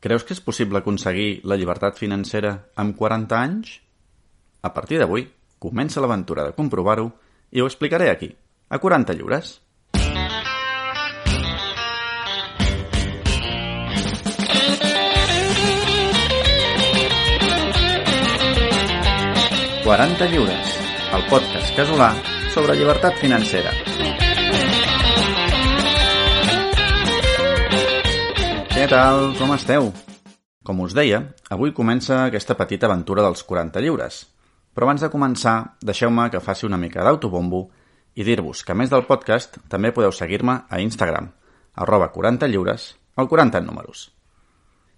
Creus que és possible aconseguir la llibertat financera amb 40 anys? A partir d'avui, comença l'aventura de comprovar-ho i ho explicaré aquí, a 40 lliures. «40 lliures», el podcast casolà sobre llibertat financera. Què tal? Com esteu? Com us deia, avui comença aquesta petita aventura dels 40 lliures. Però abans de començar, deixeu-me que faci una mica d'autobombo i dir-vos que, a més del podcast, també podeu seguir-me a Instagram, arroba 40 lliures, el 40 en números.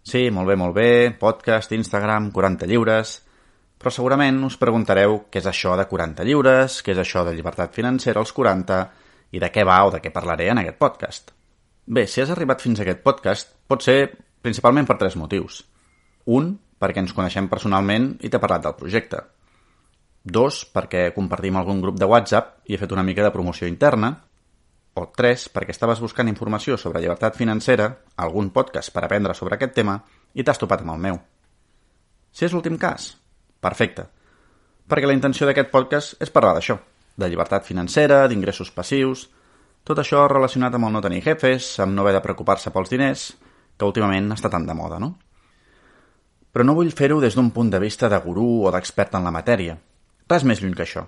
Sí, molt bé, molt bé, podcast, Instagram, 40 lliures... Però segurament us preguntareu què és això de 40 lliures, què és això de llibertat financera als 40 i de què va o de què parlaré en aquest podcast. Bé, si has arribat fins a aquest podcast, pot ser principalment per tres motius. Un, perquè ens coneixem personalment i t'he parlat del projecte. Dos, perquè compartim algun grup de WhatsApp i he fet una mica de promoció interna. O tres, perquè estaves buscant informació sobre llibertat financera, algun podcast per aprendre sobre aquest tema i t'has topat amb el meu. Si és l'últim cas, Perfecte. Perquè la intenció d'aquest podcast és parlar d'això, de llibertat financera, d'ingressos passius, tot això relacionat amb el no tenir jefes, amb no haver de preocupar-se pels diners, que últimament està tan de moda, no? Però no vull fer-ho des d'un punt de vista de gurú o d'expert en la matèria. Res més lluny que això.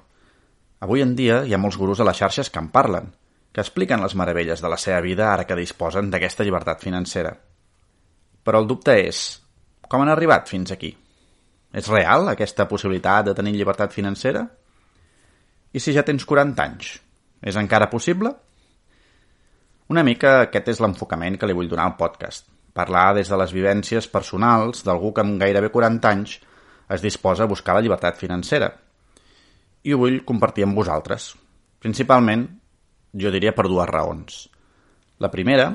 Avui en dia hi ha molts gurus a les xarxes que en parlen, que expliquen les meravelles de la seva vida ara que disposen d'aquesta llibertat financera. Però el dubte és, com han arribat fins aquí? És real aquesta possibilitat de tenir llibertat financera? I si ja tens 40 anys? És encara possible? Una mica aquest és l'enfocament que li vull donar al podcast. Parlar des de les vivències personals d'algú que amb gairebé 40 anys es disposa a buscar la llibertat financera. I ho vull compartir amb vosaltres. Principalment, jo diria per dues raons. La primera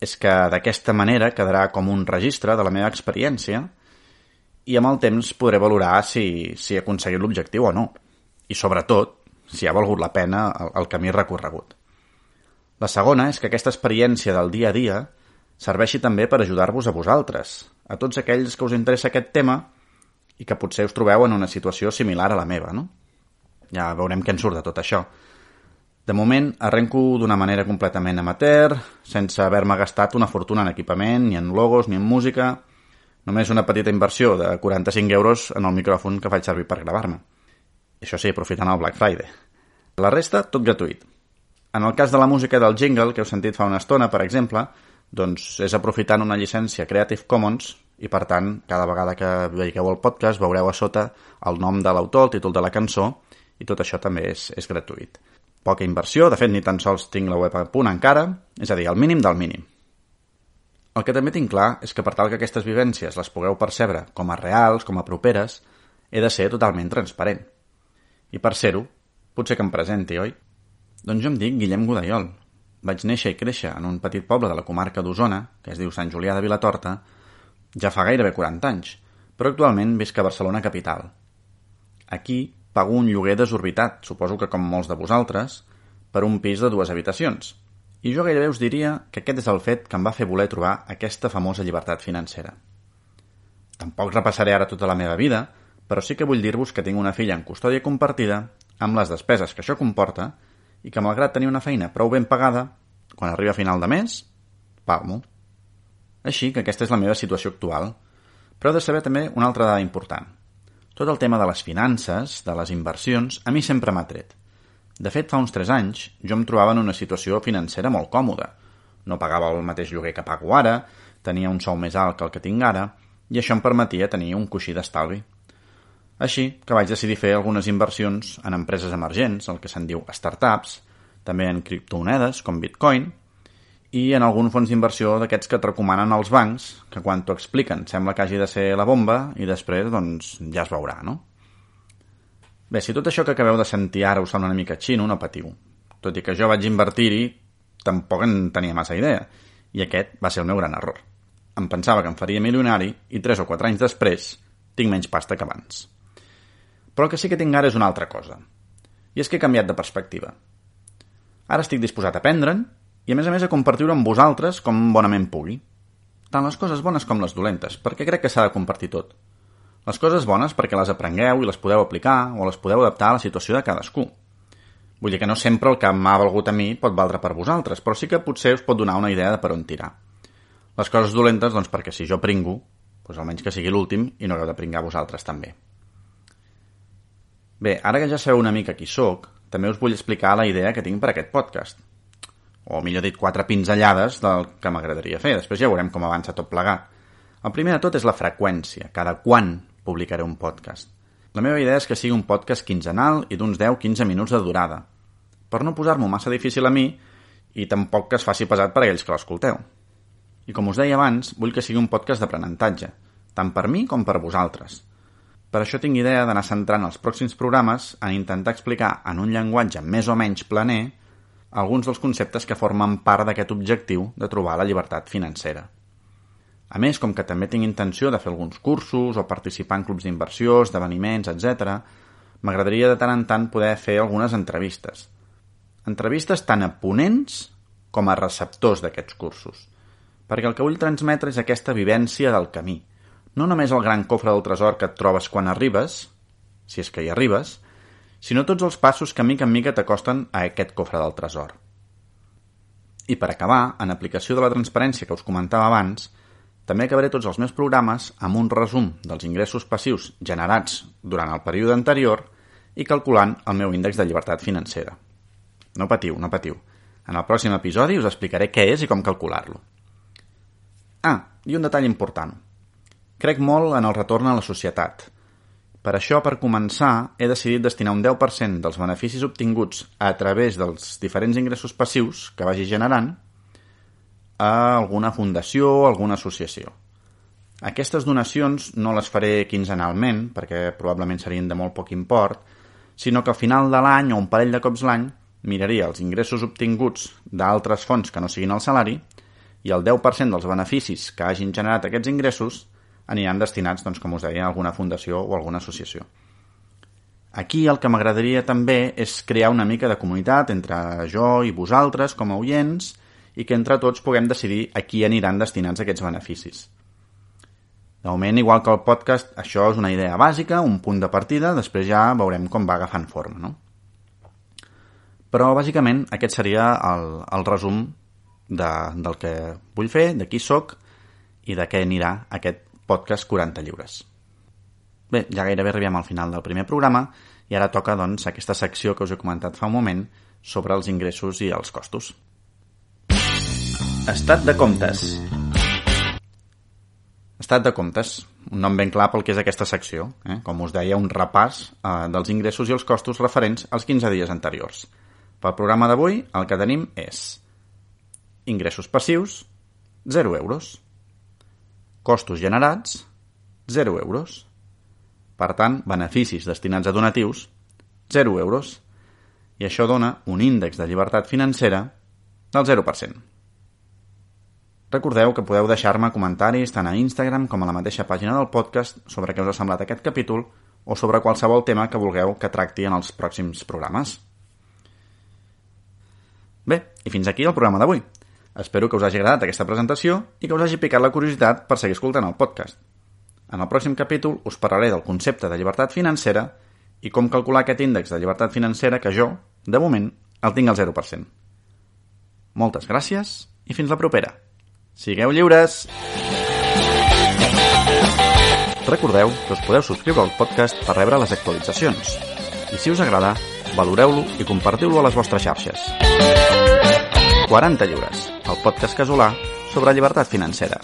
és que d'aquesta manera quedarà com un registre de la meva experiència i amb el temps podré valorar si, si he aconseguit l'objectiu o no. I sobretot, si ha valgut la pena el, el camí recorregut. La segona és que aquesta experiència del dia a dia serveixi també per ajudar-vos a vosaltres, a tots aquells que us interessa aquest tema i que potser us trobeu en una situació similar a la meva, no? Ja veurem què en surt de tot això. De moment, arrenco d'una manera completament amateur, sense haver-me gastat una fortuna en equipament, ni en logos, ni en música, Només una petita inversió de 45 euros en el micròfon que faig servir per gravar-me. Això sí, aprofitant el Black Friday. La resta, tot gratuït. En el cas de la música del jingle que heu sentit fa una estona, per exemple, doncs és aprofitant una llicència Creative Commons i, per tant, cada vegada que veieu el podcast veureu a sota el nom de l'autor, el títol de la cançó, i tot això també és, és gratuït. Poca inversió, de fet ni tan sols tinc la web a punt encara, és a dir, el mínim del mínim. El que també tinc clar és que per tal que aquestes vivències les pugueu percebre com a reals, com a properes, he de ser totalment transparent. I per ser-ho, potser que em presenti, oi? Doncs jo em dic Guillem Godaiol. Vaig néixer i créixer en un petit poble de la comarca d'Osona, que es diu Sant Julià de Vilatorta, ja fa gairebé 40 anys, però actualment visc a Barcelona capital. Aquí pago un lloguer desorbitat, suposo que com molts de vosaltres, per un pis de dues habitacions, i jo gairebé us diria que aquest és el fet que em va fer voler trobar aquesta famosa llibertat financera. Tampoc repassaré ara tota la meva vida, però sí que vull dir-vos que tinc una filla en custòdia compartida, amb les despeses que això comporta, i que malgrat tenir una feina prou ben pagada, quan arriba a final de mes, palmo. Així que aquesta és la meva situació actual. Però de saber també una altra dada important. Tot el tema de les finances, de les inversions, a mi sempre m'ha tret. De fet, fa uns 3 anys, jo em trobava en una situació financera molt còmoda. No pagava el mateix lloguer que pago ara, tenia un sou més alt que el que tinc ara, i això em permetia tenir un coixí d'estalvi. Així que vaig decidir fer algunes inversions en empreses emergents, el que se'n diu startups, també en criptomonedes, com Bitcoin, i en algun fons d'inversió d'aquests que et recomanen els bancs, que quan t'ho expliquen sembla que hagi de ser la bomba i després doncs, ja es veurà, no? Bé, si tot això que acabeu de sentir ara us sona una mica xino, no patiu. Tot i que jo vaig invertir-hi, tampoc en tenia massa idea. I aquest va ser el meu gran error. Em pensava que em faria milionari i 3 o 4 anys després tinc menys pasta que abans. Però el que sí que tinc ara és una altra cosa. I és que he canviat de perspectiva. Ara estic disposat a aprendre'n i a més a més a compartir-ho amb vosaltres com bonament pugui. tant les coses bones com les dolentes, perquè crec que s'ha de compartir tot. Les coses bones perquè les aprengueu i les podeu aplicar o les podeu adaptar a la situació de cadascú. Vull dir que no sempre el que m'ha valgut a mi pot valdre per vosaltres, però sí que potser us pot donar una idea de per on tirar. Les coses dolentes, doncs perquè si jo pringo, doncs almenys que sigui l'últim i no hagueu de pringar vosaltres també. Bé, ara que ja sabeu una mica qui sóc, també us vull explicar la idea que tinc per aquest podcast o millor dit, quatre pinzellades del que m'agradaria fer. Després ja veurem com avança tot plegat. El primer de tot és la freqüència, cada quan publicaré un podcast. La meva idea és que sigui un podcast quinzenal i d'uns 10-15 minuts de durada, per no posar-m'ho massa difícil a mi i tampoc que es faci pesat per a aquells que l'escolteu. I com us deia abans, vull que sigui un podcast d'aprenentatge, tant per mi com per vosaltres. Per això tinc idea d'anar centrant els pròxims programes en intentar explicar en un llenguatge més o menys planer alguns dels conceptes que formen part d'aquest objectiu de trobar la llibertat financera. A més, com que també tinc intenció de fer alguns cursos o participar en clubs d'inversió, esdeveniments, etc., m'agradaria de tant en tant poder fer algunes entrevistes. Entrevistes tant a ponents com a receptors d'aquests cursos, perquè el que vull transmetre és aquesta vivència del camí. No només el gran cofre del tresor que et trobes quan arribes, si és que hi arribes, sinó tots els passos que mica en mica t'acosten a aquest cofre del tresor. I per acabar, en aplicació de la transparència que us comentava abans, també acabaré tots els meus programes amb un resum dels ingressos passius generats durant el període anterior i calculant el meu índex de llibertat financera. No patiu, no patiu. En el pròxim episodi us explicaré què és i com calcular-lo. Ah, i un detall important. Crec molt en el retorn a la societat – per això, per començar, he decidit destinar un 10% dels beneficis obtinguts a través dels diferents ingressos passius que vagi generant a alguna fundació o alguna associació. Aquestes donacions no les faré quinzenalment, perquè probablement serien de molt poc import, sinó que al final de l'any o un parell de cops l'any miraria els ingressos obtinguts d'altres fonts que no siguin el salari i el 10% dels beneficis que hagin generat aquests ingressos aniran destinats, doncs, com us deia, a alguna fundació o alguna associació. Aquí el que m'agradaria també és crear una mica de comunitat entre jo i vosaltres com a oients i que entre tots puguem decidir a qui aniran destinats aquests beneficis. De moment, igual que el podcast, això és una idea bàsica, un punt de partida, després ja veurem com va agafant forma, no? Però, bàsicament, aquest seria el, el resum de, del que vull fer, de qui sóc i de què anirà aquest podcast 40 lliures. Bé, ja gairebé arribem al final del primer programa i ara toca, doncs, aquesta secció que us he comentat fa un moment sobre els ingressos i els costos. Estat de comptes. Estat de comptes, un nom ben clar pel que és aquesta secció. Eh? Com us deia, un repàs eh, dels ingressos i els costos referents als 15 dies anteriors. Pel programa d'avui el que tenim és ingressos passius, 0 euros. Costos generats, 0 euros. Per tant, beneficis destinats a donatius, 0 euros. I això dona un índex de llibertat financera del 0%. Recordeu que podeu deixar-me comentaris tant a Instagram com a la mateixa pàgina del podcast sobre què us ha semblat aquest capítol o sobre qualsevol tema que vulgueu que tracti en els pròxims programes. Bé, i fins aquí el programa d'avui. Espero que us hagi agradat aquesta presentació i que us hagi picat la curiositat per seguir escoltant el podcast. En el pròxim capítol us parlaré del concepte de llibertat financera i com calcular aquest índex de llibertat financera que jo, de moment, el tinc al 0%. Moltes gràcies i fins la propera. Sigueu lliures! Recordeu que us podeu subscriure al podcast per rebre les actualitzacions. I si us agrada, valoreu-lo i compartiu-lo a les vostres xarxes. 40 lliures, el podcast casolà sobre llibertat financera.